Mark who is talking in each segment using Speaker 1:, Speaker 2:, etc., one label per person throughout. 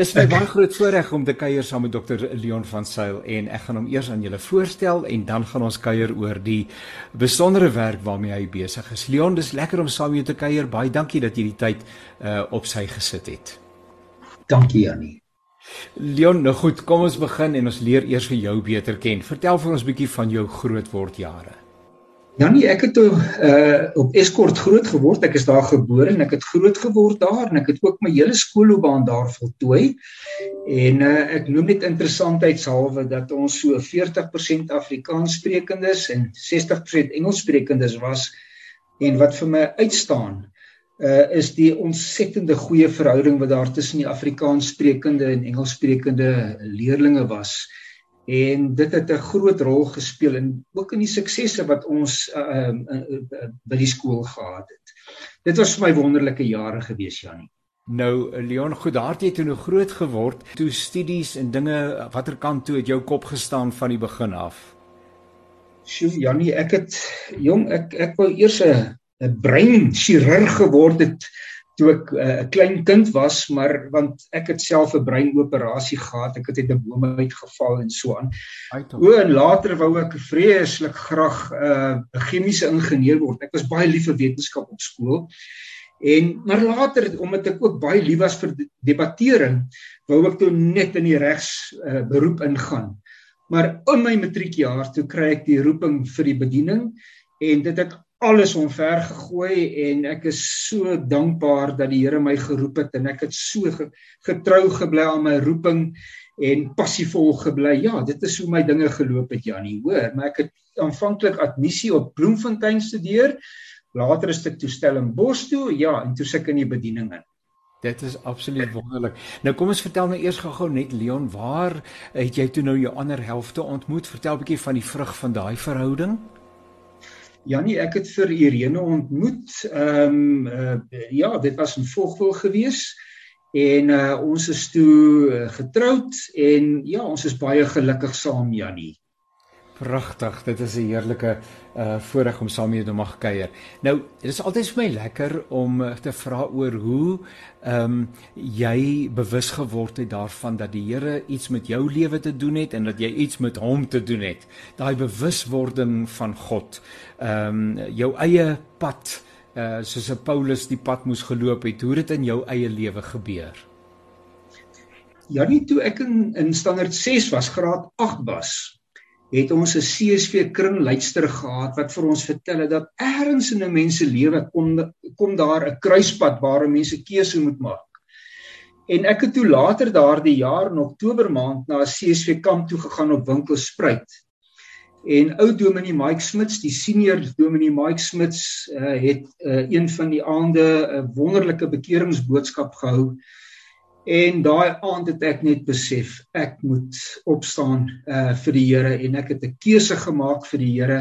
Speaker 1: Dis my baie groot voorreg om te kuier saam met Dr Leon van Sail en ek gaan hom eers aan julle voorstel en dan gaan ons kuier oor die besondere werk waarmee hy besig is. Leon, dis lekker om saam met jou te kuier. Baie dankie dat jy die tyd uh op sy gesit het.
Speaker 2: Dankie Jannie.
Speaker 1: Leon, nou goed, kom ons begin en ons leer eers vir jou beter ken. Vertel vir ons 'n bietjie van jou grootword jare.
Speaker 2: Janie, ek het uh op Escort groot geword. Ek is daar gebore en ek het groot geword daar en ek het ook my hele skoolloopbaan daar voltooi. En uh ek noem dit interessantheidshalwe dat ons so 40% Afrikaanssprekendes en 60% Engelssprekendes was en wat vir my uitstaan uh is die ontsettende goeie verhouding wat daar tussen die Afrikaanssprekende en Engelssprekende leerdlinge was en dit het 'n groot rol gespeel in ook in die suksesse wat ons ehm uh, uh, uh, by die skool gehad het. Dit was vir my wonderlike jare gewees Jannie.
Speaker 1: Nou Leon, goed, daar het jy toe nou groot geword. Toe studies en dinge watter kant toe het jou kop gestaan van die begin af?
Speaker 2: Sjoe Jannie, ek het jong ek ek wou eers 'n 'n brein chirurg geword het toe ek eh, 'n uh, klein kind was, maar want ek het self 'n breinoperasie gehad, ek het uit 'n boom uitgeval en so aan. O, en later wou ek vreeslik graag eh, 'n uh, chemiese ingenieur word. Ek was baie lief vir wetenskap op skool. En maar later omdat ek ook baie lief was vir debattering, wou ek toe net in die regs uh, beroep ingaan. Maar in my matriekjaar toe kry ek die roeping vir die bediening en dit het alles omver gegooi en ek is so dankbaar dat die Here my geroep het en ek het so getrou gebly aan my roeping en passievol gebly. Ja, dit is hoe my dinge geloop het Jannie, hoor, maar ek het aanvanklik admissie op Bloemfontein studeer. Later is ek toestel in Bos toe, ja, en toe suk in die bediening in.
Speaker 1: Dit is absoluut wonderlik. Nou kom ons vertel nou eers gou-gou net Leon, waar het jy toe nou jou ander helfte ontmoet? Vertel 'n bietjie van die vrug van daai verhouding.
Speaker 2: Janie, ek het vir Irene ontmoet. Ehm um, uh, ja, dit was in Vogwel gewees en uh, ons is toe uh, getroud en ja, ons is baie gelukkig saam, Janie.
Speaker 1: Pragtig. Dit is 'n heerlike uh voorreg om saam met jou te mag kuier. Nou, dit is altyd vir my lekker om uh, te vra oor hoe ehm um, jy bewus geword het daarvan dat die Here iets met jou lewe te doen het en dat jy iets met hom te doen het. Daai bewuswording van God. Ehm um, jou eie pad uh soos 'n Paulus die pad moes geloop het. Hoe dit in jou eie lewe gebeur?
Speaker 2: Ja, nie toe ek in in standaard 6 was, graad 8 was het ons 'n CSV kringluister gehad wat vir ons vertel het dat eers in 'n mens se lewe kom kom daar 'n kruispunt waar mense keuse moet maak. En ek het toe later daardie jaar in Oktober maand na 'n CSV kamp toe gegaan op Winkelspruit. En ou Dominee Mike Smits, die senior Dominee Mike Smits, uh, het uh, een van die aande 'n uh, wonderlike bekeringsboodskap gehou En daai aand het ek net besef ek moet opstaan uh vir die Here en ek het 'n keuse gemaak vir die Here.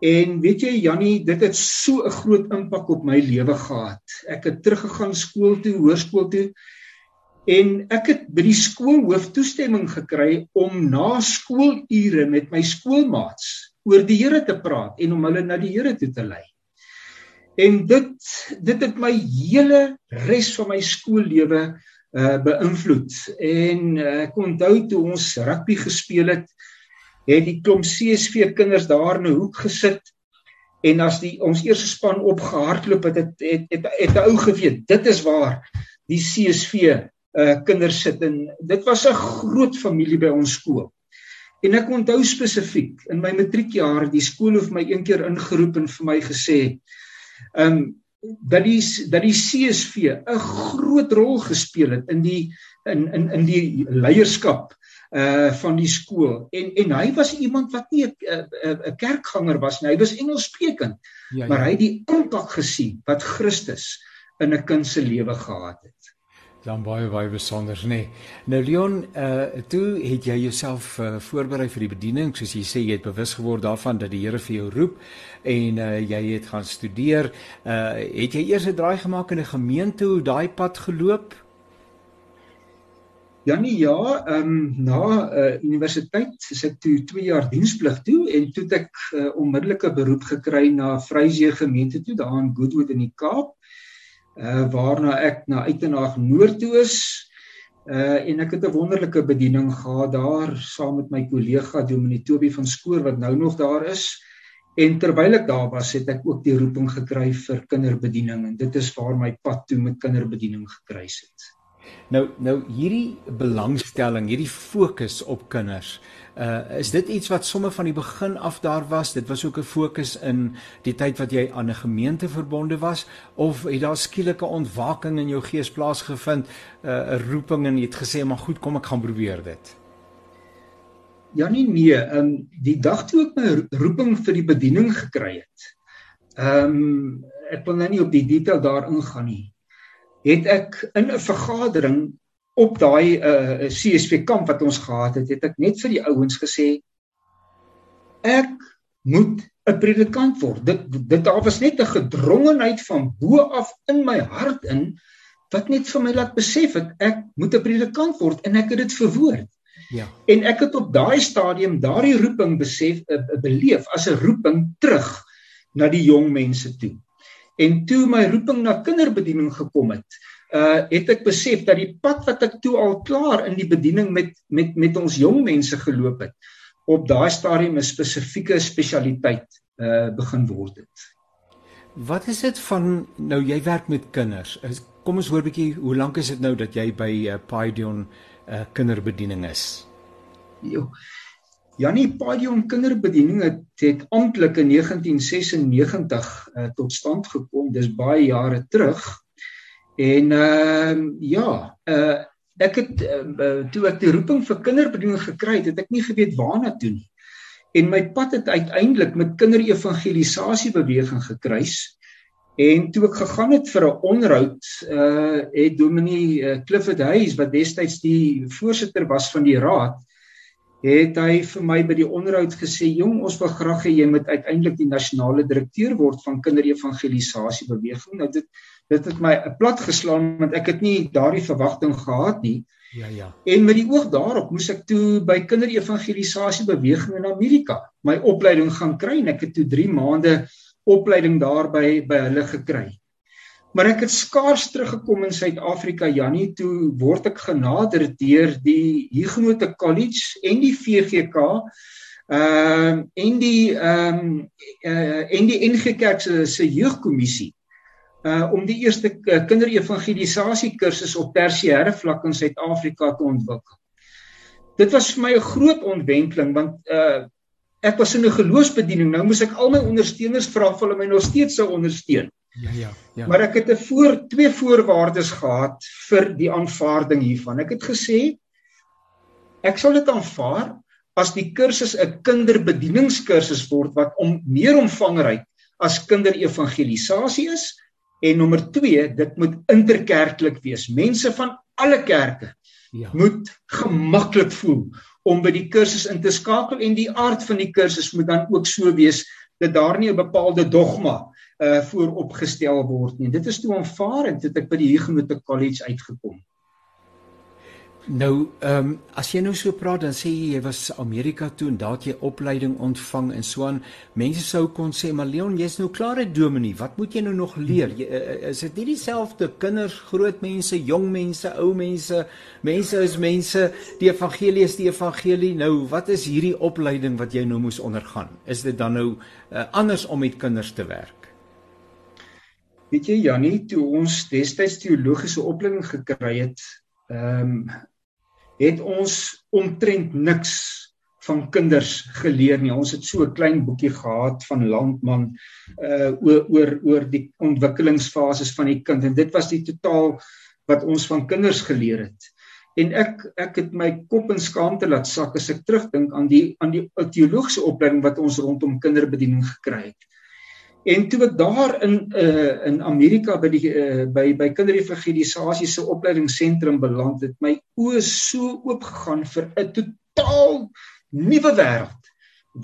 Speaker 2: En weet jy Jannie, dit het so 'n groot impak op my lewe gehad. Ek het teruggegaan skool toe, hoërskool toe en ek het by die skoolhoof toestemming gekry om na skoolure met my skoolmaats oor die Here te praat en om hulle na die Here toe te lei. En dit dit het my hele res van my skoollewe uh beïnvloed. En uh, ek onthou toe ons rugby gespeel het, het die klomp CSV kinders daar in 'n hoek gesit en as die ons eerste span opgehardloop het, het het het, het 'n ou geweet, dit is waar die CSV uh kinders sit en dit was 'n groot familie by ons skool. En ek onthou spesifiek in my matriekjaar, die skool het my een keer ingeroep en vir my gesê, ehm um, dat die dat die CSV 'n groot rol gespeel het in die in in in die leierskap uh van die skool. En en hy was iemand wat nie 'n 'n kerkganger was nie. Hy was Engelssprekend ja, ja. maar hy het die impak gesien wat Christus in 'n kind se lewe gehad het
Speaker 1: dan baie baie besonder nê. Nee. Nou Leon, uh toe het jy jouself uh, voorberei vir die bediening, soos jy sê jy het bewus geword daarvan dat die Here vir jou roep en uh jy het gaan studeer. Uh het jy eers 'n draai gemaak in 'n gemeente hoe daai pad geloop?
Speaker 2: Janie, ja, ehm um, na uh universiteit is ek toe 2 jaar diensplig toe en toe ek uh, onmiddellike beroep gekry na Vryseë gemeente toe daar in Goodwood in die Kaap waarna ek na Uitenaag Noord toe is Uh en ek het 'n wonderlike bediening gehad daar saam met my kollega Dominee Toby van Skoor wat nou nog daar is. En terwyl ek daar was, het ek ook die roeping gekry vir kinderbediening en dit is waar my pad toe met kinderbediening gekruis het.
Speaker 1: Nou nou hierdie belangstelling, hierdie fokus op kinders, Uh is dit iets wat sommer van die begin af daar was? Dit was ook 'n fokus in die tyd wat jy aan 'n gemeente verbonde was of het daar skielike ontwaking in jou gees plaasgevind, uh 'n roeping en jy het gesê maar goed, kom ek gaan probeer dit.
Speaker 2: Ja nee nee, ehm um, die dag toe ek my roeping vir die bediening gekry het. Ehm um, ek wil nou nie op die detail daarin gaan nie. Het ek in 'n vergadering op daai uh eh, eh, CSV kamp wat ons gehad het, het ek net vir die ouens gesê ek moet 'n predikant word. Dit dit daar was net 'n gedrongenheid van bo af in my hart in wat net vir my laat besef het ek moet 'n predikant word en ek het dit verwoord. Ja. En ek het op daai stadium daardie roeping besef uh, beleef as 'n roeping terug na die jong mense toe. En toe my roeping na kinderbediening gekom het, uh het ek besef dat die pad wat ek toe al klaar in die bediening met met met ons jong mense geloop het op daai stadium 'n spesifieke spesialiteit uh begin word het.
Speaker 1: Wat is dit van nou jy werk met kinders? Kom ons hoor bietjie hoe lank is dit nou dat jy by uh, Paidion uh kinderbediening is?
Speaker 2: Jo. Janie Paidion kinderbediening het, het amptelik in 1996 uh, tot stand gekom. Dis baie jare terug. En ehm uh, ja, uh ek het uh, toe ek die roeping vir kinderbediening gekry het, het ek nie geweet waarna toe nie. En my pad het uiteindelik met kinderevangelisasie beweging gekruis. En toe ek gegaan het vir 'n onderhoud, uh het Dominee Clifford Hayes wat destyds die voorsitter was van die raad, het hy vir my by die onderhoud gesê: "Jong, ons wil graag hê jy moet uiteindelik die nasionale direkteur word van kinderevangelisasie beweging." Nou dit dit het my plat geslaan want ek het nie daardie verwagting gehad nie. Ja ja. En met die oog daarop moes ek toe by kinderevangelisasie beweging in Amerika my opleiding gaan kry en ek het toe 3 maande opleiding daar by by hulle gekry. Maar ek het skaars teruggekom in Suid-Afrika Jannie toe word ek genader deur die Huguenot College en die VGK ehm uh, en die ehm um, uh, en die NG Kerk se se jeugkommissie uh om die eerste kinderevangelisasie kursus op tersiêre vlak in Suid-Afrika te ontwikkel. Dit was vir my 'n groot ontwenteling want uh ek was in 'n geloofsbediening. Nou moes ek al my ondersteuners vra of hulle my nog steeds sou ondersteun. Ja ja ja. Maar ek het 'n voor twee voorwaardes gehad vir die aanvaarding hiervan. Ek het gesê ek sal dit aanvaar as die kursus 'n kinderbedieningskursus word wat om meer omvangryk as kinderevangelisasie is En nommer 2, dit moet interkerklik wees. Mense van alle kerke ja. moet gemaklik voel om by die kursus in te skakel en die aard van die kursus moet dan ook so wees dat daar nie 'n bepaalde dogma uh vooropgestel word nie. Dit is toe aanvaar en dit ek by die Huguenot College uitgekom.
Speaker 1: Nou, ehm um, as jy nou so praat dan sê jy jy was Amerika toe en daar het jy opleiding ontvang en so aan. Mense sou kon sê, "Maar Leon, jy's nou klaar uit Dominee. Wat moet jy nou nog leer? Jy, eh, eh, is dit nie dieselfde kinders, groot mense, jong mense, ou mense? Mense is mense. Die evangelie is die evangelie. Nou, wat is hierdie opleiding wat jy nou moes ondergaan? Is dit dan nou uh, anders om met kinders te werk?"
Speaker 2: Weet jy Jannie, toe ons destyds teologiese opleiding gekry het, ehm um, het ons omtrent niks van kinders geleer nie. Ons het so 'n klein boekie gehad van Landman uh oor oor oor die ontwikkelingsfases van die kind en dit was die totaal wat ons van kinders geleer het. En ek ek het my kop in skaamte laat sak as ek terugdink aan die aan die teologiese opleiding wat ons rondom kinderbediening gekry het. En toe ek daar in uh in Amerika by die uh, by by kinderevangelisasie se opleidingsentrum beland het, my oë so oop gegaan vir 'n totaal nuwe wêreld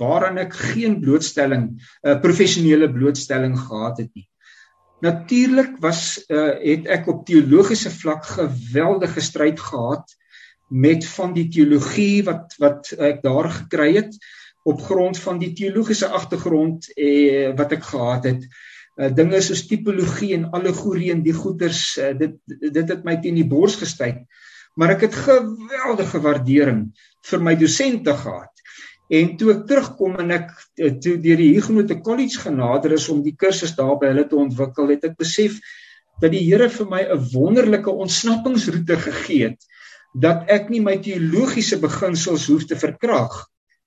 Speaker 2: waaraan ek geen blootstelling 'n uh, eh, professionele blootstelling gehad het nie. Natuurlik was uh het ek op teologiese vlak geweldige stryd gehad met van die teologie wat wat ek daar gekry het op grond van die teologiese agtergrond eh wat ek gehad het. Uh, dinge soos tipologie en allegorie en die goeters uh, dit dit het my teen die bors gestyg. maar ek het geweldige waardering vir my dosente gehad. En toe ek terugkom en ek eh, toe deur die Huguenot College genader is om die kursus daar by hulle te ontwikkel, het ek besef dat die Here vir my 'n wonderlike ontsnappingsroete gegee het dat ek nie my teologiese beginsels hoef te verkrag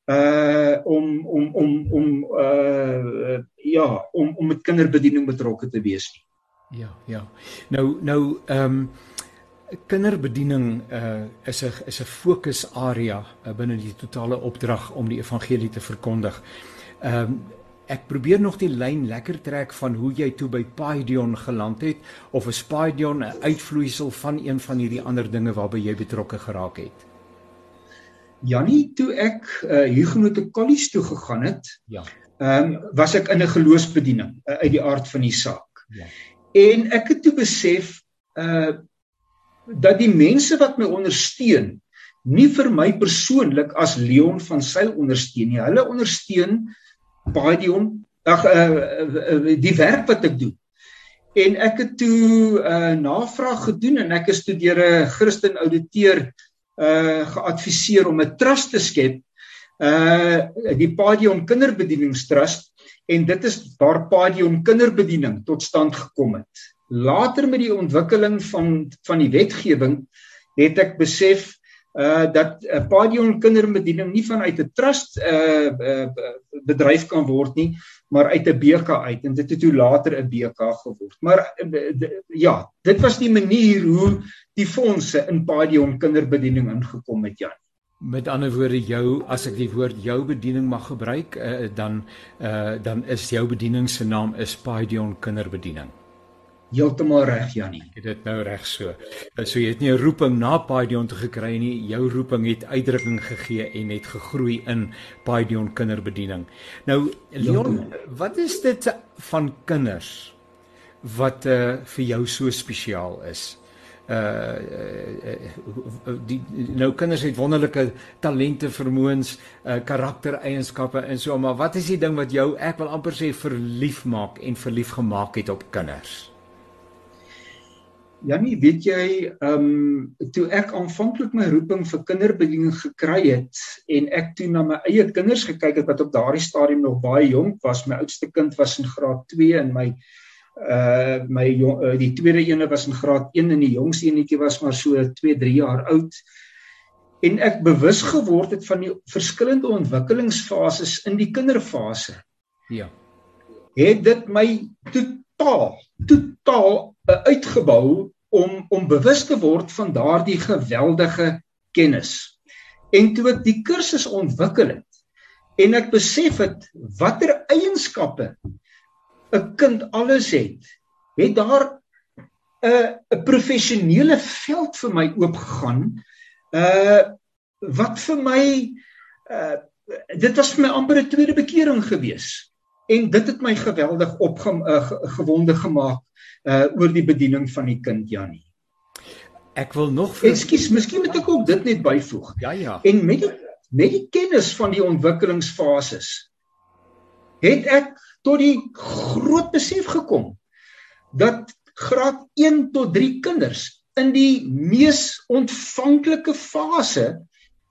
Speaker 2: uh om om om om uh ja om om met kinderbediening betrokke te wees nie.
Speaker 1: Ja, ja. Nou nou ehm um, kinderbediening uh is 'n is 'n fokusarea uh, binne die totale opdrag om die evangelie te verkondig. Ehm um, ek probeer nog die lyn lekker trek van hoe jy toe by Paidion geland het of 'n Paidion 'n uitvloeisel van een van hierdie ander dinge waarby jy betrokke geraak het.
Speaker 2: Jannie, toe ek uh Huguenot College toe gegaan het,
Speaker 1: ja.
Speaker 2: Ehm um, was ek in 'n geloofsbediening uh, uit die aard van die saak. Ja. En ek het toe besef uh dat die mense wat my ondersteun nie vir my persoonlik as Leon van Sail ondersteun nie. Hulle ondersteun Baidion ag uh, uh, uh, die werk wat ek doen. En ek het toe 'n uh, navraag gedoen en ek is toe deur 'n Christen ouditeur uh geadviseer om 'n trust te skep uh die Padion Kinderbedieningstrust en dit is waar Padion Kinderbediening tot stand gekom het. Later met die ontwikkeling van van die wetgewing het ek besef uh dat 'n uh, Padion kinderbediening nie vanuit 'n trust uh, uh bedryf kan word nie maar uit 'n BK uit en dit het toe later 'n BK geword. Maar uh, ja, dit was die manier hoe die fondse in Padion kinderbediening ingekom het Jan.
Speaker 1: Met ander woorde jou as ek die woord jou bediening mag gebruik uh, dan uh dan is jou bediening se naam is Padion kinderbediening
Speaker 2: heeltemal reg Jannie.
Speaker 1: Ek het dit nou reg so. Eh, so jy het nie 'n roeping na Paidion te gekry nie. Jou roeping het uitdrukking gegee en het gegroei in Paidion kinderbediening. Nou Leon, wat is dit van kinders wat uh, vir jou so spesiaal is? Uh, uh die nou kinders het wonderlike talente, vermoëns, uh karaktereienskappe en so, maar wat is die ding wat jou ek wil amper sê verlief maak en verlief gemaak het op kinders?
Speaker 2: Jannie, weet jy, ehm um, toe ek aanvanklik my roeping vir kinderbediening gekry het en ek toe na my eie kinders gekyk het wat op daardie stadium nog baie jonk was, my oudste kind was in graad 2 en my uh my jong, uh, die tweede ene was in graad 1 en die jongste enetjie was maar so 2, 3 jaar oud. En ek bewus geword het van die verskillende ontwikkelingsfases in die kinderfase.
Speaker 1: Ja.
Speaker 2: Het dit my totaal totaal uitgebou om om bewus te word van daardie geweldige kennis. En toe ek die kursus ontwikkel het en ek besef het watter eienskappe 'n kind alles het, het daar 'n uh, 'n professionele veld vir my oopgegaan. Uh wat vir my uh dit was vir my amper 'n tweede bekering gewees en dit het my geweldig opgewonde uh, gemaak uh oor die bediening van die kind Jannie.
Speaker 1: Ek wil nog
Speaker 2: Ekskuus, miskien moet ek ook dit net byvoeg.
Speaker 1: Ja ja.
Speaker 2: En met die met die kennis van die ontwikkelingsfases het ek tot die groot besef gekom dat graad 1 tot 3 kinders in die mees ontvanklike fase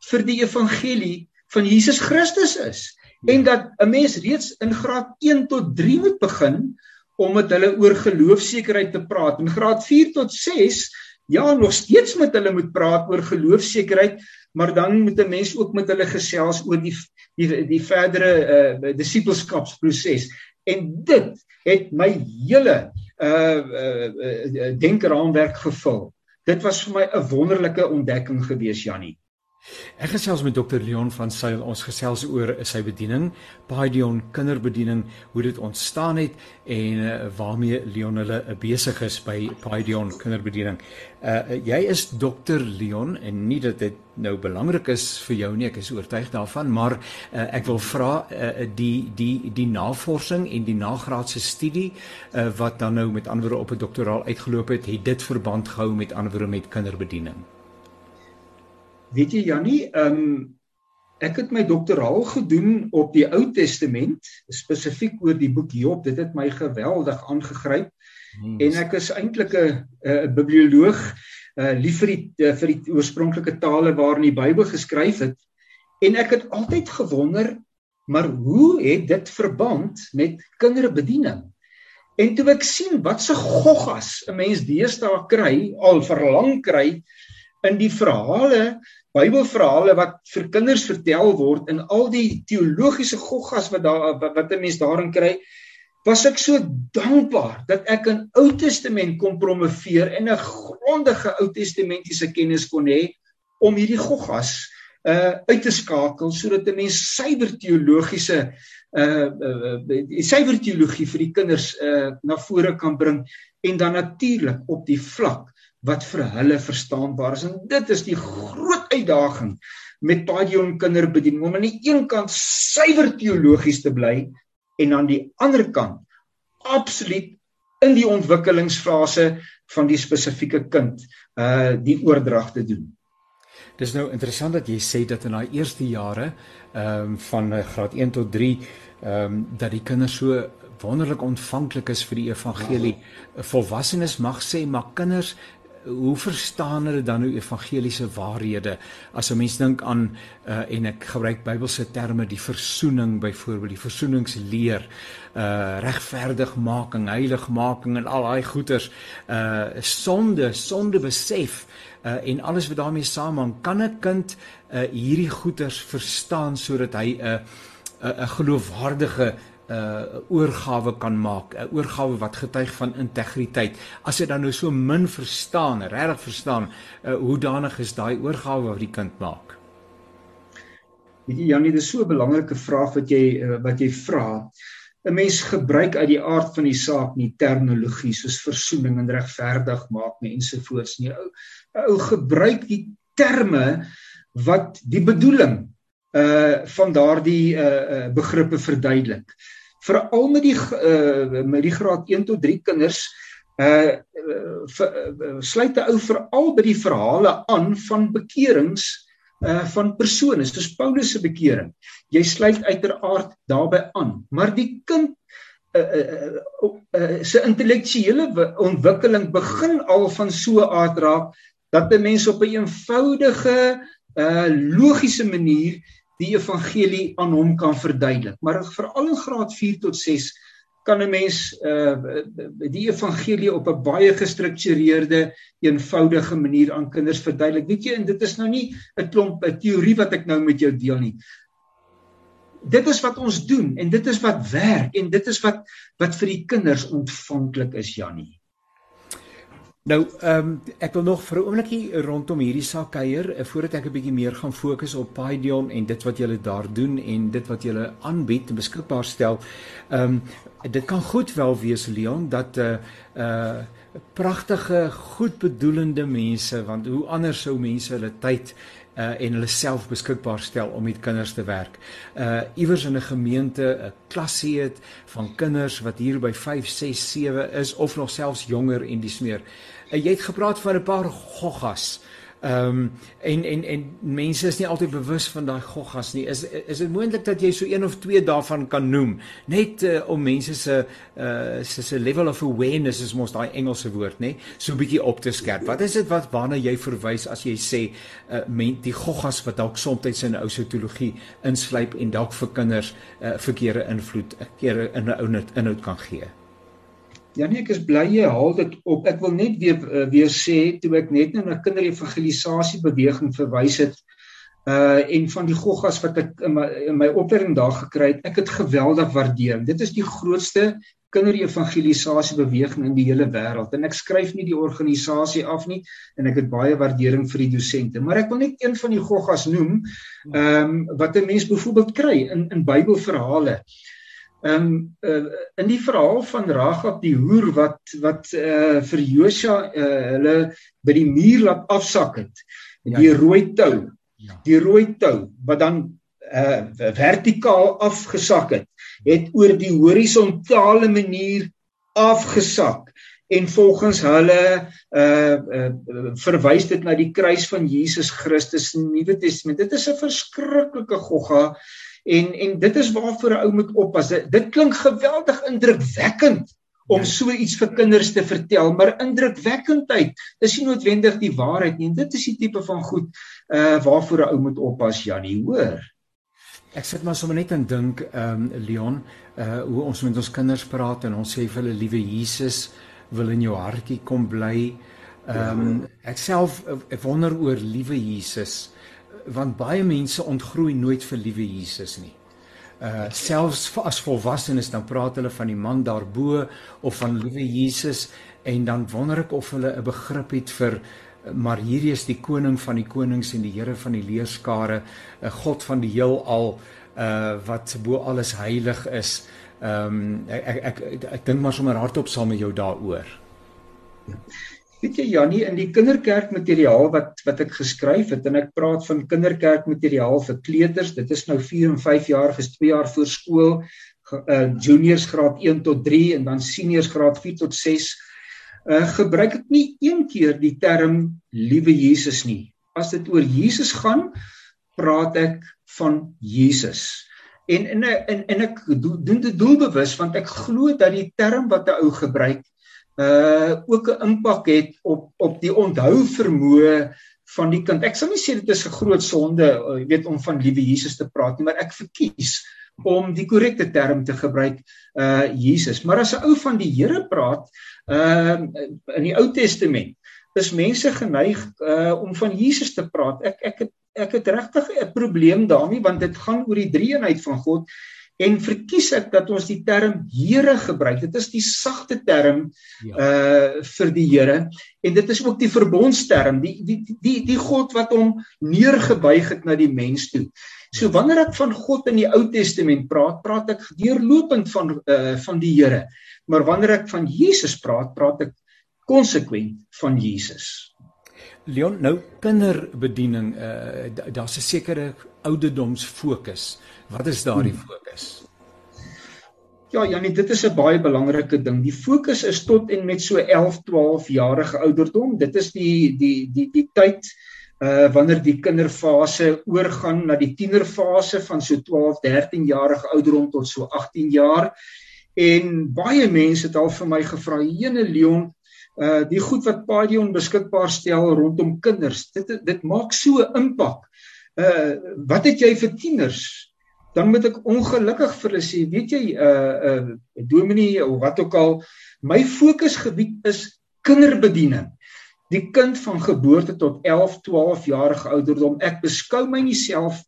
Speaker 2: vir die evangelie van Jesus Christus is en dat 'n mens reeds in graad 1 tot 3 moet begin om met hulle oor geloofsekerheid te praat. In graad 4 tot 6 ja, nog steeds met hulle moet praat oor geloofsekerheid, maar dan moet 'n mens ook met hulle gesels oor die die die verdere uh disippelskapsproses. En dit het my hele uh uh, uh denkraamwerk gevul. Dit was vir my 'n wonderlike ontdekking gewees, Jannie.
Speaker 1: Ek gesels met Dr Leon van Sail. Ons gesels oor sy bediening, Paidion kinderbediening, hoe dit ontstaan het en uh, waarmee Leon hulle uh, besig is by Paidion kinderbediening. Uh jy is Dr Leon en nie dat dit nou belangrik is vir jou nie, ek is oortuig daarvan, maar uh, ek wil vra uh, die die die navorsing en die nagraadse studie uh, wat dan nou met anderwoorde op 'n doktoraal uitgeloop het, het dit verband gehou met anderwoorde met kinderbediening.
Speaker 2: Weet jy Jannie, ehm um, ek het my doktoraal gedoen op die Ou Testament, spesifiek oor die boek Job. Dit het my geweldig aangegryp. Hmm. En ek is eintlik 'n 'n biblioloog uh lief vir die uh, vir die oorspronklike tale waarin die Bybel geskryf het en ek het altyd gewonder maar hoe het dit verband met kinderbediening en toe ek sien wat se goggas 'n mens deesdae kry al verlang kry in die verhale Bybelverhale wat vir kinders vertel word en al die teologiese goggas wat daar wat 'n mens daarin kry was ek so dankbaar dat ek 'n Ou Testament kon promoveer en 'n grondige Ou Testamentiese kennis kon hê om hierdie goggas uh uit te skakel sodat 'n mens suiwer teologiese uh uh suiwer teologie vir die kinders uh na vore kan bring en dan natuurlik op die vlak wat vir hulle verstaanbaar is en dit is die groot uitdaging met baie jong kinderbediening om aan die een kant suiwer teologies te bly en aan die ander kant absoluut in die ontwikkelingsfase van die spesifieke kind uh die oordrag te doen.
Speaker 1: Dis nou interessant dat jy sê dat in daai eerste jare ehm um, van graad 1 tot 3 ehm um, dat die kinders so wonderlik ontvanklik is vir die evangelie. Ja. Volwassenes mag sê maar kinders hoe verstaan hulle dan nou evangeliese waarhede? As 'n mens dink aan uh, en ek gebruik Bybelse terme die versoening byvoorbeeld die versoeningsleer uh regverdigmaking heiligmaking en al daai goeters uh sonde sonde besef uh en alles wat daarmee saamhang kan 'n kind uh hierdie goeters verstaan sodat hy 'n uh, 'n geloofwaardige uh oorgawe kan maak, 'n oorgawe wat getuig van integriteit. As jy dan nou so min verstaan, regtig verstaan, uh hoe danig is daai oorgawe wat die kind maak?
Speaker 2: Weet jy Janie, dis so 'n belangrike vraag wat jy uh, wat jy vra. 'n Mens gebruik uit die aard van die saak nie terminologie soos versoening en regverdig maak nie ensovoorts nie. Ou ou gebruik die terme wat die bedoeling uh van daardie uh, uh begrippe verduidelik veral met die uh, met die graad 1 tot 3 kinders uh, uh sluit 'n ou veral by die verhale aan van bekerings uh van persone soos Paulus se bekering. Jy sluit uiteraard daarbey aan, maar die kind uh, uh, uh, uh se intellektuele ontwikkeling begin al van so aard raak dat 'n mens op 'n eenvoudige uh logiese manier die evangelie aan hom kan verduidelik. Maar veral in graad 4 tot 6 kan 'n mens uh die evangelie op 'n baie gestruktureerde, eenvoudige manier aan kinders verduidelik. Weet jy, en dit is nou nie 'n klomp 'n teorie wat ek nou met jou deel nie. Dit is wat ons doen en dit is wat werk en dit is wat wat vir die kinders ontvanklik is, Jannie.
Speaker 1: Nou, ehm um, ek wil nog vir 'n oombliekie rondom hierdie saak kuier uh, voordat ek 'n bietjie meer gaan fokus op Paidion en dit wat julle daar doen en dit wat julle aanbied en beskikbaar stel. Ehm um, dit kan goed wel wees Leon dat 'n uh, eh, uh, eh, pragtige, goedbedoelende mense want hoe anders sou mense hulle tyd uh en hulle self beskikbaar stel om met kinders te werk. Uh iewers in 'n gemeente 'n klasie het van kinders wat hier by 5, 6, 7 is of nog selfs jonger en dis meer. Uh, jy het gepraat van 'n paar goggas. Ehm um, en en en mense is nie altyd bewus van daai goggas nie. Is is dit moontlik dat jy so een of twee daarvan kan noem net uh, om mense se uh se level of awareness is mos daai Engelse woord, nê? So 'n bietjie op te skerp. Wat is dit wat waarna jy verwys as jy sê uh men, die goggas wat dalk soms in 'n ou sosiologie insluip en dalk vir kinders uh verkeerde invloed, 'n keer in 'n ou inhoud kan gee?
Speaker 2: Janie, ek is bly jy haal dit op. Ek wil net weer uh, weer sê toe ek net nou na kinderevangelisasie beweging verwys het uh en van die goggas wat ek in my in my opleiding daar gekry het, ek het geweldig waardeer. Dit is die grootste kinderevangelisasie beweging in die hele wêreld en ek skryf nie die organisasie af nie en ek het baie waardering vir die dosente, maar ek wil net een van die goggas noem, ehm um, wat 'n mens byvoorbeeld kry in in Bybelverhale. Ehm um, uh, in die verhaal van Ragab die hoer wat wat uh, vir Josua uh, hulle by die muur laat afsak het. Ja, die ja. rooi tou. Ja. Die rooi tou wat dan uh, vertikaal afgesak het, het oor die horisontale manier afgesak en volgens hulle uh, uh verwys dit na die kruis van Jesus Christus in die Nuwe Testament. Dit is 'n verskriklike gogga En en dit is waarvoor 'n ou moet oppas. Dit klink geweldig indrukwekkend om ja. so iets vir kinders te vertel, maar indrukwekkendheid is nie noodwendig die waarheid nie. En dit is die tipe van goed uh waarvoor 'n ou moet oppas, Janie, hoor.
Speaker 1: Ek sit maar sommer net en dink, ehm um, Leon, uh hoe ons met ons kinders praat en ons sê vir hulle liewe Jesus wil in jou hartjie kom bly. Ehm um, ek self ek wonder oor liewe Jesus want baie mense ontgroei nooit vir liewe Jesus nie. Uh selfs as volwassenes dan praat hulle van die man daarbo of van liewe Jesus en dan wonder ek of hulle 'n begrip het vir maar hierdie is die koning van die konings en die Here van die leerskare, 'n God van die heelal uh wat bo alles heilig is. Ehm um, ek ek ek, ek, ek dink maar sommer hardop saam met jou daaroor.
Speaker 2: Weet jy Jannie in die kinderkerkmateriaal wat wat ek geskryf het en ek praat van kinderkerkmateriaal vir kleuters, dit is nou 4 en 5 jaar, is 2 jaar voor skool, uh, juniors graad 1 tot 3 en dan seniors graad 4 tot 6. Uh gebruik ek nie een keer die term liewe Jesus nie. As dit oor Jesus gaan, praat ek van Jesus. En en en, en ek doen dit doelbewus want ek glo dat die term wat 'n ou gebruik uh ook 'n impak het op op die onthou vermoë van die kind. Ek sal nie sê dit is 'n groot sonde, uh, jy weet om van liewe Jesus te praat nie, maar ek verkies om die korrekte term te gebruik uh Jesus. Maar as 'n ou van die Here praat, uh in die Ou Testament, is mense geneig uh om van Jesus te praat. Ek ek het ek het regtig 'n probleem daarmee want dit gaan oor die drie eenheid van God en verkies ek dat ons die term Here gebruik. Dit is die sagte term ja. uh vir die Here en dit is ook die verbondsterm, die die die die God wat hom neergebuig het na die mens toe. So ja. wanneer ek van God in die Ou Testament praat, praat ek deurlopend van uh van die Here. Maar wanneer ek van Jesus praat, praat ek konsekwent van Jesus.
Speaker 1: Leon, nou kinderbediening, uh daar's 'n sekere ouderdomsfokus. Wat is daardie hmm. fokus?
Speaker 2: Ja, Janie, dit is 'n baie belangrike ding. Die fokus is tot en met so 11, 12 jarige ouderdom. Dit is die die die die tyd uh wanneer die kinderfase oorgaan na die tienerfase van so 12, 13 jarige ouderdom tot so 18 jaar. En baie mense het al vir my gevra, "Jene Leon, uh die goed wat Padion beskikbaar stel rondom kinders, dit dit maak so 'n impak. Uh wat het jy vir tieners? dan moet ek ongelukkig vir hulle sê, weet jy, uh uh dominee of wat ook al, my fokusgebied is kinderbediening. Die kind van geboorte tot 11, 12 jarige ouderdom. Ek beskou my nie self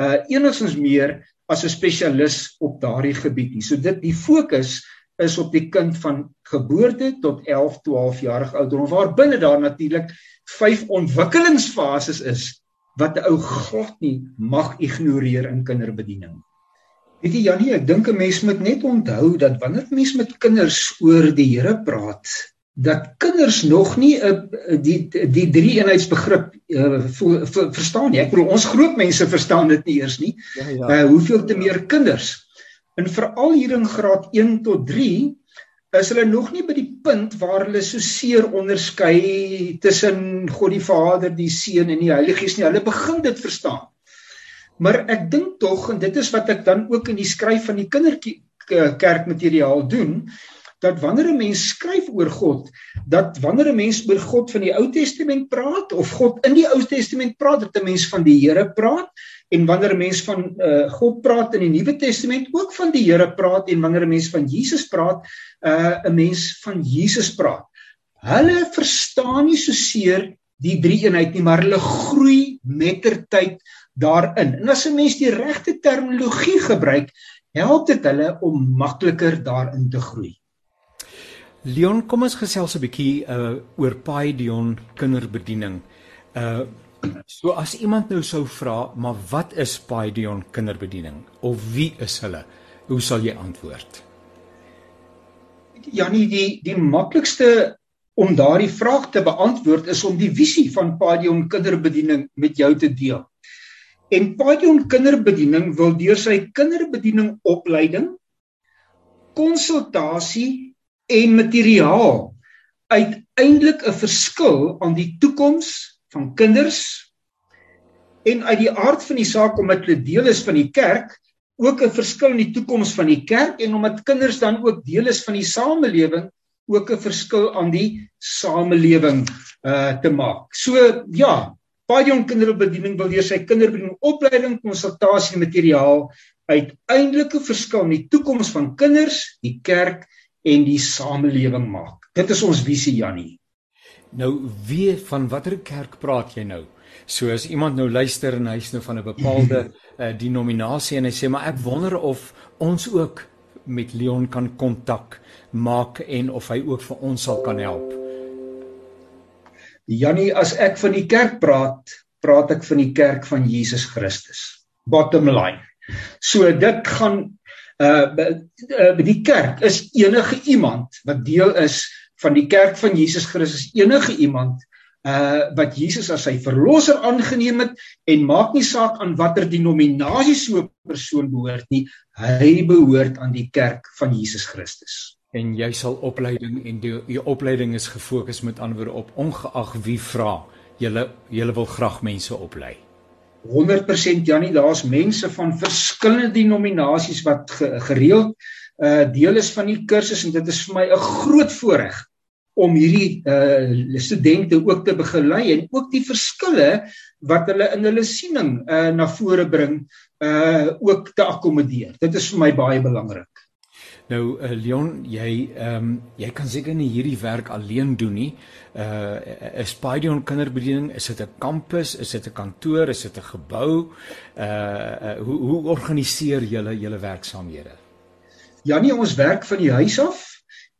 Speaker 2: uh enigstens meer as 'n spesialis op daardie gebied nie. So dit die fokus is op die kind van geboorte tot 11, 12 jarige ouderdom waar binne daar natuurlik vyf ontwikkelingsfases is wat 'n ou glad nie mag ignoreer in kinderbediening. Weet jy Janie, ek dink 'n mens moet net onthou dat wanneer mens met kinders oor die Here praat, dat kinders nog nie 'n die die drie eenheidsbegrip uh, verstaan nie. Ek bedoel ons groot mense verstaan dit nie eers nie. Ja ja. Uh, hoeveel te meer kinders. En veral hier in graad 1 tot is hulle nog nie by die punt waar hulle so seer onderskei tussen God die Vader, die Seun en die Heilige Gees nie. Hulle begin dit verstaan. Maar ek dink tog en dit is wat ek dan ook in die skryf van die kinderkerkmateriaal doen, dat wanneer 'n mens skryf oor God, dat wanneer 'n mens oor God van die Ou Testament praat of God in die Ou Testament praat, dat 'n mens van die Here praat en wanneer 'n mens van uh, God praat in die Nuwe Testament ook van die Here praat en wanneer 'n mens van Jesus praat, uh, 'n uh, mens van Jesus praat. Hulle verstaan nie so seer die drie eenheid nie, maar hulle groei mettertyd daarin. En as 'n mens die regte terminologie gebruik, help dit hulle om makliker daarin te groei.
Speaker 1: Leon, kom ons gesels 'n bietjie uh oor Paidion kinderbediening. Uh so as iemand nou sou vra, maar wat is Paidion kinderbediening of wie is hulle? Hoe sal jy antwoord?
Speaker 2: Janie, die die maklikste om daardie vraag te beantwoord is om die visie van Paidion kinderbediening met jou te deel. En Paidion kinderbediening wil deur sy kinderbediening opleiding, konsultasie en materiaal uiteindelik 'n verskil aan die toekoms van kinders en uit die aard van die saak omdat hulle deel is van die kerk ook 'n verskil in die toekoms van die kerk en omdat kinders dan ook deel is van die samelewing, ook 'n verskil aan die samelewing uh te maak. So ja, baie jong kinderbediening wil weer sy kinderbediening opleiding konsultasie materiaal uiteindelike verskil in die toekoms van kinders, die kerk en die samelewing maak. Dit is ons visie Jannie.
Speaker 1: Nou wie van watter kerk praat jy nou? So as iemand nou luister en hy's nou van 'n bepaalde uh, denominasie en hy sê maar ek wonder of ons ook met Leon kan kontak maak en of hy ook vir ons sal kan help.
Speaker 2: Jannie, as ek van die kerk praat, praat ek van die kerk van Jesus Christus. Bottom line. So dit gaan uh die kerk is enige iemand wat deel is van die kerk van Jesus Christus enige iemand uh wat Jesus as sy verlosser aangeneem het en maak nie saak aan watter denominasie so 'n persoon behoort nie hy behoort aan die kerk van Jesus Christus.
Speaker 1: En jy sal opleiding en die, die opleiding is gefokus met antwoorde op ongeag wie vra jy jy wil graag mense oplei.
Speaker 2: 100% Jannie, daar's mense van verskillende denominasies wat gereeld uh deel is van die kursus en dit is vir my 'n groot voorreg om hierdie uh studente ook te begelei en ook die verskille wat hulle in hulle siening uh na vore bring uh ook te akkommodeer. Dit is vir my baie belangrik.
Speaker 1: Nou uh, Leon, jy ehm um, jy kan seker nie hierdie werk alleen doen nie. Uh is Paidion kinderbediening, is dit 'n kampus, is dit 'n kantoor, is dit 'n gebou? Uh, uh hoe hoe organiseer julle julle werksaamhede?
Speaker 2: Ja nee, ons werk van die huis af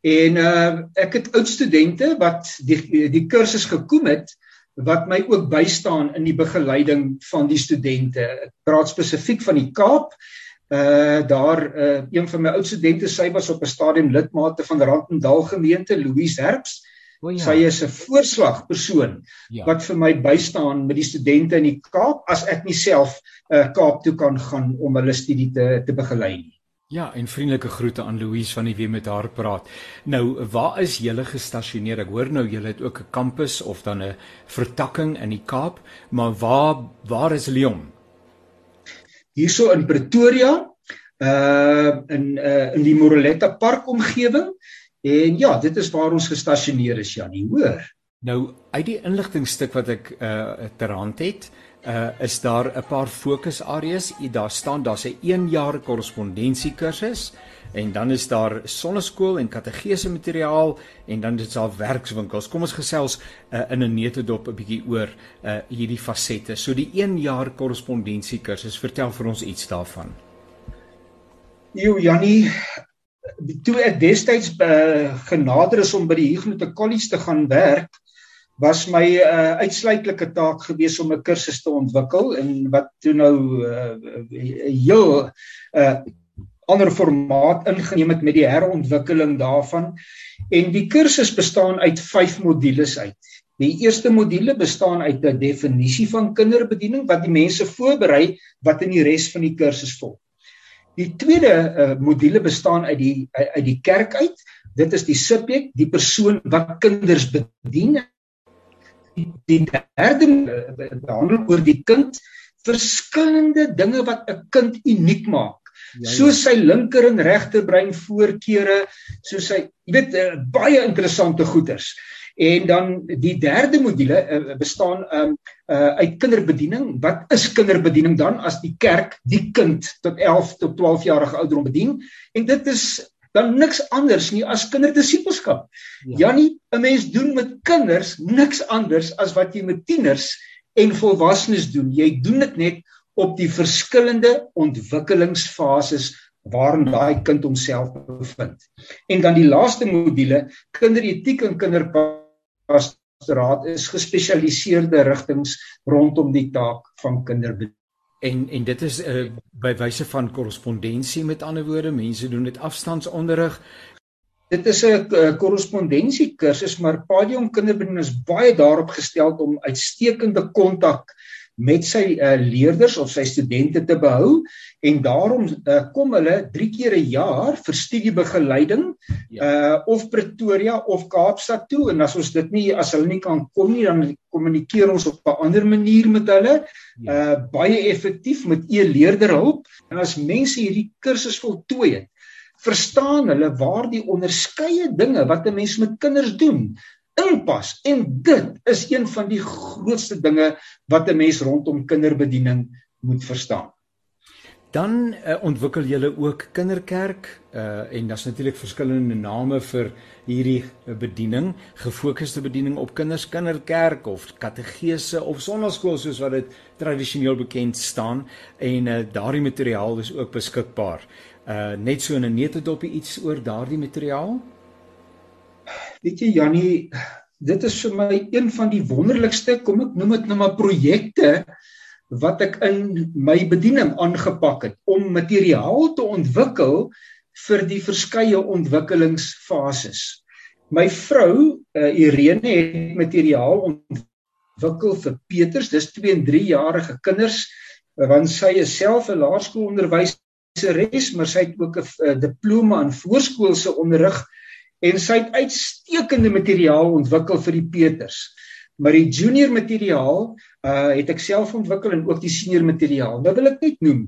Speaker 2: en uh ek het oud studente wat die die kursus gekom het wat my ook bystaan in die begeleiding van die studente. Ek praat spesifiek van die Kaap uh daar uh een van my oud studente sy was op 'n stadium lidmate van Randendal gemeente Louise Herbs. O, ja. Sy is 'n voorslagpersoon ja. wat vir my bystaan met die studente in die Kaap as ek nie self uh Kaap toe kan gaan om hulle studie te te begelei nie.
Speaker 1: Ja, en vriendelike groete aan Louise van die wie met haar praat. Nou, waar is julle gestasioneer? Ek hoor nou julle het ook 'n kampus of dan 'n vertakking in die Kaap, maar waar waar is Leon?
Speaker 2: hierso in Pretoria uh in uh in die Moreletta Park omgewing en ja dit is waar ons gestasioneer is Janie hoor
Speaker 1: nou uit die inligtingstuk wat ek uh ter hand het uh is daar 'n paar fokusareas daar staan daar's 'n 1 jaar korrespondensiekursus en dan is daar sonneskool en kategese materiaal en dan dit's al werkswinkels. Kom ons gesels uh, in 'n netedop 'n bietjie oor uh, hierdie fasette. So die 1 jaar korrespondensie kursus, vertel vir ons iets daarvan.
Speaker 2: Jo Jannie, toe ek destyds uh, genader is om by die Huguenot College te gaan werk, was my uh, uitsluitlike taak gewees om 'n kursus te ontwikkel en wat toe nou uh, heel uh, ander formaat ingeneem het met die herontwikkeling daarvan. En die kursus bestaan uit 5 modules uit. Die eerste module bestaan uit 'n definisie van kinderbediening wat die mense voorberei wat in die res van die kursus volg. Die tweede uh, module bestaan uit die uit die kerk uit. Dit is die subjek, die persoon wat kinders bedien. Die derde behandel oor die kind verskillende dinge wat 'n kind uniek maak. Ja, ja. so sy linker en regterbrein voorkeure so sy jy weet uh, baie interessante goeters en dan die derde module uh, bestaan um, uh, uit kinderbediening. Wat is kinderbediening dan? As die kerk die kind tot 11 tot 12 jarige ouderdom bedien. En dit is dan niks anders nie as kinderdisipelskap. Ja. Jannie, 'n mens doen met kinders niks anders as wat jy met tieners en volwassenes doen. Jy doen dit net op die verskillende ontwikkelingsfases waarin daai kind homself bevind. En dan die laaste module, kinderetiek en kinderpastoraat is gespesialiseerde rigtings rondom die taak van kinderbediening.
Speaker 1: En en dit is 'n uh, by wyse van korrespondensie met ander woorde, mense doen dit afstandsonderrig.
Speaker 2: Dit is 'n korrespondensie kursus, maar Padium Kinderbediening is baie daarop gestel om uitstekende kontak met sy uh, leerders of sy studente te behou en daarom uh, kom hulle 3 keer 'n jaar vir studiebegeleiding ja. uh of Pretoria of Kaapstad toe en as ons dit nie as hulle nie kan kom nie dan kommunikeer ons op 'n ander manier met hulle ja. uh baie effektief met e-leerderhulp en as mense hierdie kursus voltooi het verstaan hulle waar die onderskeie dinge wat 'n mens met kinders doen inpas en dit is een van die grootste dinge wat 'n mens rondom kinderbediening moet verstaan.
Speaker 1: Dan uh, ontwikkel julle ook kinderkerk uh, en daar's natuurlik verskillende name vir hierdie bediening, gefokusde bediening op kinders, kinderkerk of kategese of sonnaskool soos wat dit tradisioneel bekend staan en uh, daardie materiaal is ook beskikbaar. Uh net so in 'n netedoppie iets oor daardie materiaal?
Speaker 2: Weet jy Jannie, dit is vir my een van die wonderlikste, kom ek noem dit nou maar projekte wat ek in my bediening aangepak het om materiaal te ontwikkel vir die verskeie ontwikkelingsfases. My vrou, uh, Irene het materiaal ontwikkel vir Peters, dis 2 en 3 jarige kinders, want sy is self 'n laerskoolonderwyseres, maar sy het ook 'n diploma in voorskoolse onderrig en sy het uitstekende materiaal ontwikkel vir die Peters. Maar die junior materiaal uh het ek self ontwikkel en ook die senior materiaal. Nou wil ek net noem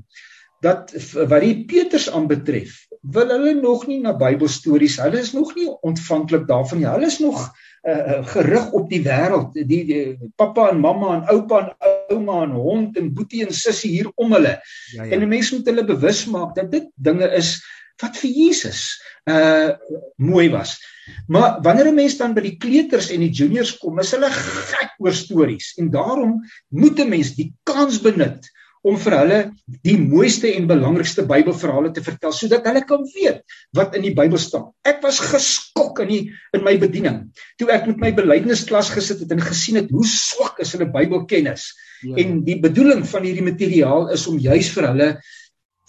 Speaker 2: dat wat die Peters aanbetref, wil hulle nog nie na Bybelstories. Hulle is nog nie ontvanklik daarvan nie. Hulle is nog uh gerig op die wêreld. Die, die pappa en mamma en oupa en ouma en hond en boetie en sussie hier om hulle. Ja, ja. En 'n mens moet hulle bewus maak dat dit dinge is wat vir Jesus uh mooi was. Maar wanneer 'n mens dan by die kleuters en die juniors kom, is hulle gek oor stories en daarom moet 'n mens die kans benut om vir hulle die mooiste en belangrikste Bybelverhale te vertel sodat hulle kan weet wat in die Bybel staan. Ek was geskok in die in my bediening toe ek met my belydensklas gesit het en gesien het hoe swak is hulle Bybelkennis. Ja. En die bedoeling van hierdie materiaal is om juis vir hulle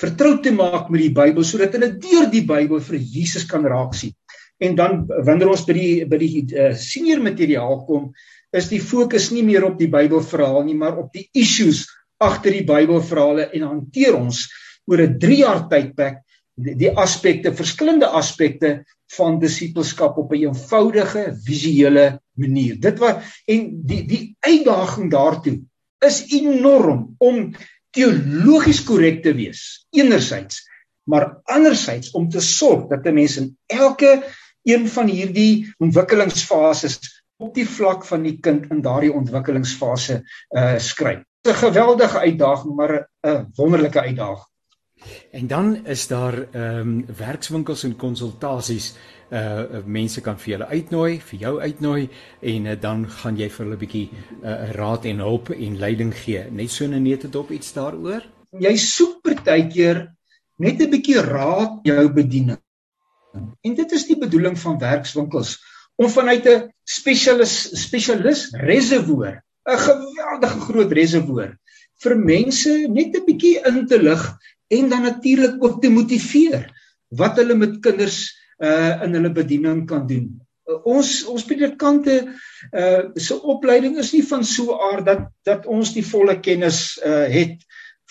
Speaker 2: vertrou te maak met die Bybel sodat hulle deur die Bybel vir Jesus kan raak sien. En dan wanneer ons by die by die uh, senior materiaal kom, is die fokus nie meer op die Bybelverhaal nie, maar op die issues agter die Bybelverhale en hanteer ons oor 'n 3 jaar tydperk die, die aspekte, verskillende aspekte van disippelskap op 'n eenvoudige visuele manier. Dit wat en die die uitdaging daartoe is enorm om teologies korrek te wees enerzijds maar anderzijds om te sorg dat 'n mens in elke een van hierdie ontwikkelingsfases op die vlak van die kind in daardie ontwikkelingsfase uh skryf. 'n Geweldige uitdaging maar 'n wonderlike uitdaging.
Speaker 1: En dan is daar ehm um, werkswinkels en konsultasies uh mense kan vir julle uitnooi, vir jou uitnooi en uh, dan gaan jy vir hulle 'n bietjie uh raad en hulp en leiding gee. Net so 'n nette dop iets daaroor.
Speaker 2: Jy soek partykeer net 'n bietjie raad jou bediening. En dit is die bedoeling van werkswinkels om vanuit 'n spesialis spesialis reservoir, 'n geweldige groot reservoir vir mense net 'n bietjie in te lig en dan natuurlik ook te motiveer wat hulle met kinders uh in hulle bediening kan doen. Uh, ons ons predikante uh se opleiding is nie van so aard dat dat ons die volle kennis uh het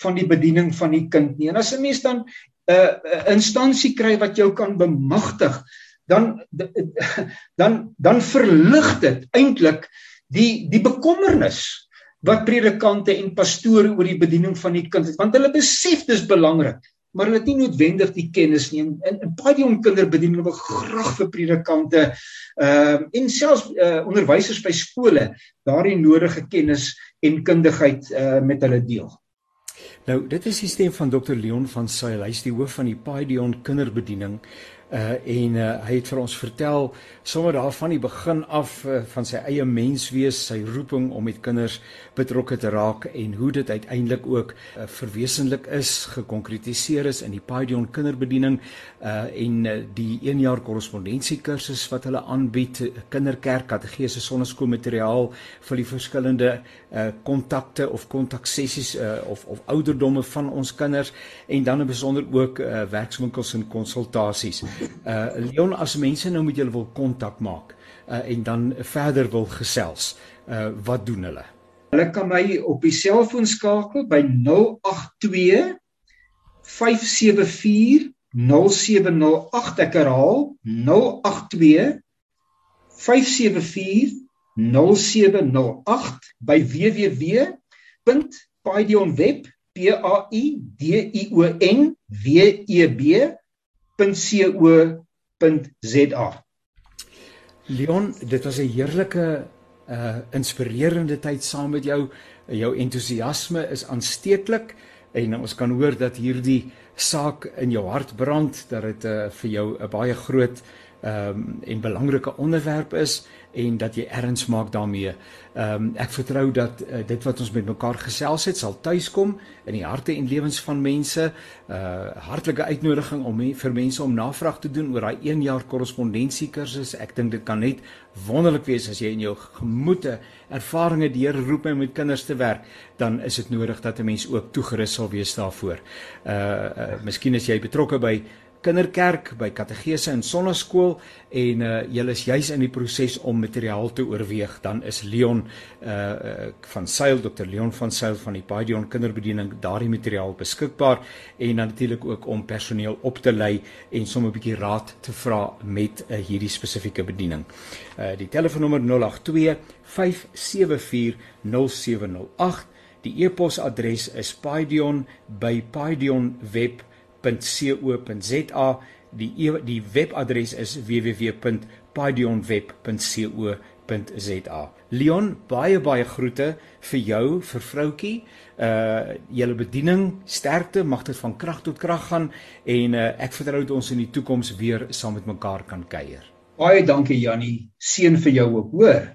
Speaker 2: van die bediening van die kind nie. En as 'n mens dan 'n uh, instansie kry wat jou kan bemagtig, dan dan dan verlig dit eintlik die die bekommernis wat predikante en pastore oor die bediening van die kind het want hulle besef dis belangrik maar hulle het nie noodwendig die kennis nie. En in baie jong kinderbediening wil graag vir predikante ehm uh, en selfs uh, onderwysers by skole daardie nodige kennis en kundigheid uh, met hulle deel.
Speaker 1: Nou, dit is die stem van Dr Leon van Sail, hy is die hoof van die Paideon kinderbediening uh en uh, hy het vir ons vertel sommer daar van die begin af uh, van sy eie menswees, sy roeping om met kinders betrokke te raak en hoe dit uiteindelik ook uh, verwesenlik is, gekonkretiseer is in die Paideon kinderbediening uh en uh, die 1 jaar korrespondensiekursus wat hulle aanbied, kinderkerk, kategese sonneskoolmateriaal vir die verskillende uh kontakte of kontaksessies uh of of ouderdomme van ons kinders en dan in besonder ook uh werkswinkels en konsultasies. Uh Leon as mense nou met julle wil kontak maak uh en dan verder wil gesels, uh wat doen hulle?
Speaker 2: Hulle kan my op die selfoon skakel by 082 574 0708 ek herhaal 082 574 0708 by www.paidionweb p a i d i o n w e b.co.za
Speaker 1: Leon, dit was 'n heerlike uh inspirerende tyd saam met jou. Jou entoesiasme is aansteeklik en ons kan hoor dat hierdie saak in jou hart brand dat dit uh, vir jou 'n baie groot ehm um, en belangrike onderwerp is en dat jy erns maak daarmee. Ehm um, ek vertrou dat uh, dit wat ons met mekaar gesels het sal tuiskom in die harte en lewens van mense. uh, Hartlike uitnodiging om me, vir mense om navraag te doen oor daai 1 jaar korrespondensie kursus. Ek dink dit kan net wonderlik wees as jy in jou gemoede ervarings die Here roep om met kinders te werk, dan is dit nodig dat 'n mens ook toegerus sal wees daarvoor. Uh, uh miskien is jy betrokke by kinderkerk, by kategese en sonneskool en uh julle is juis in die proses om materiaal te oorweeg, dan is Leon uh van Sail Dr Leon van Sail van die Paidion Kinderbediening daardie materiaal beskikbaar en natuurlik ook om personeel op te lei en sommer 'n bietjie raad te vra met uh, hierdie spesifieke bediening. Uh die telefoonnommer 082 574 0708 Die e-posadres is paidion@paidionweb.com www.paidionweb.co.za. Die e die webadres is www.paidionweb.co.za. Leon, baie baie groete vir jou, vir vroutkie. Uh julle bediening, sterkte, mag dit van krag tot krag gaan en uh ek vertrou dat ons in die toekoms weer saam met mekaar kan kuier.
Speaker 2: Baie dankie Jannie. Seën vir jou ook, hoor.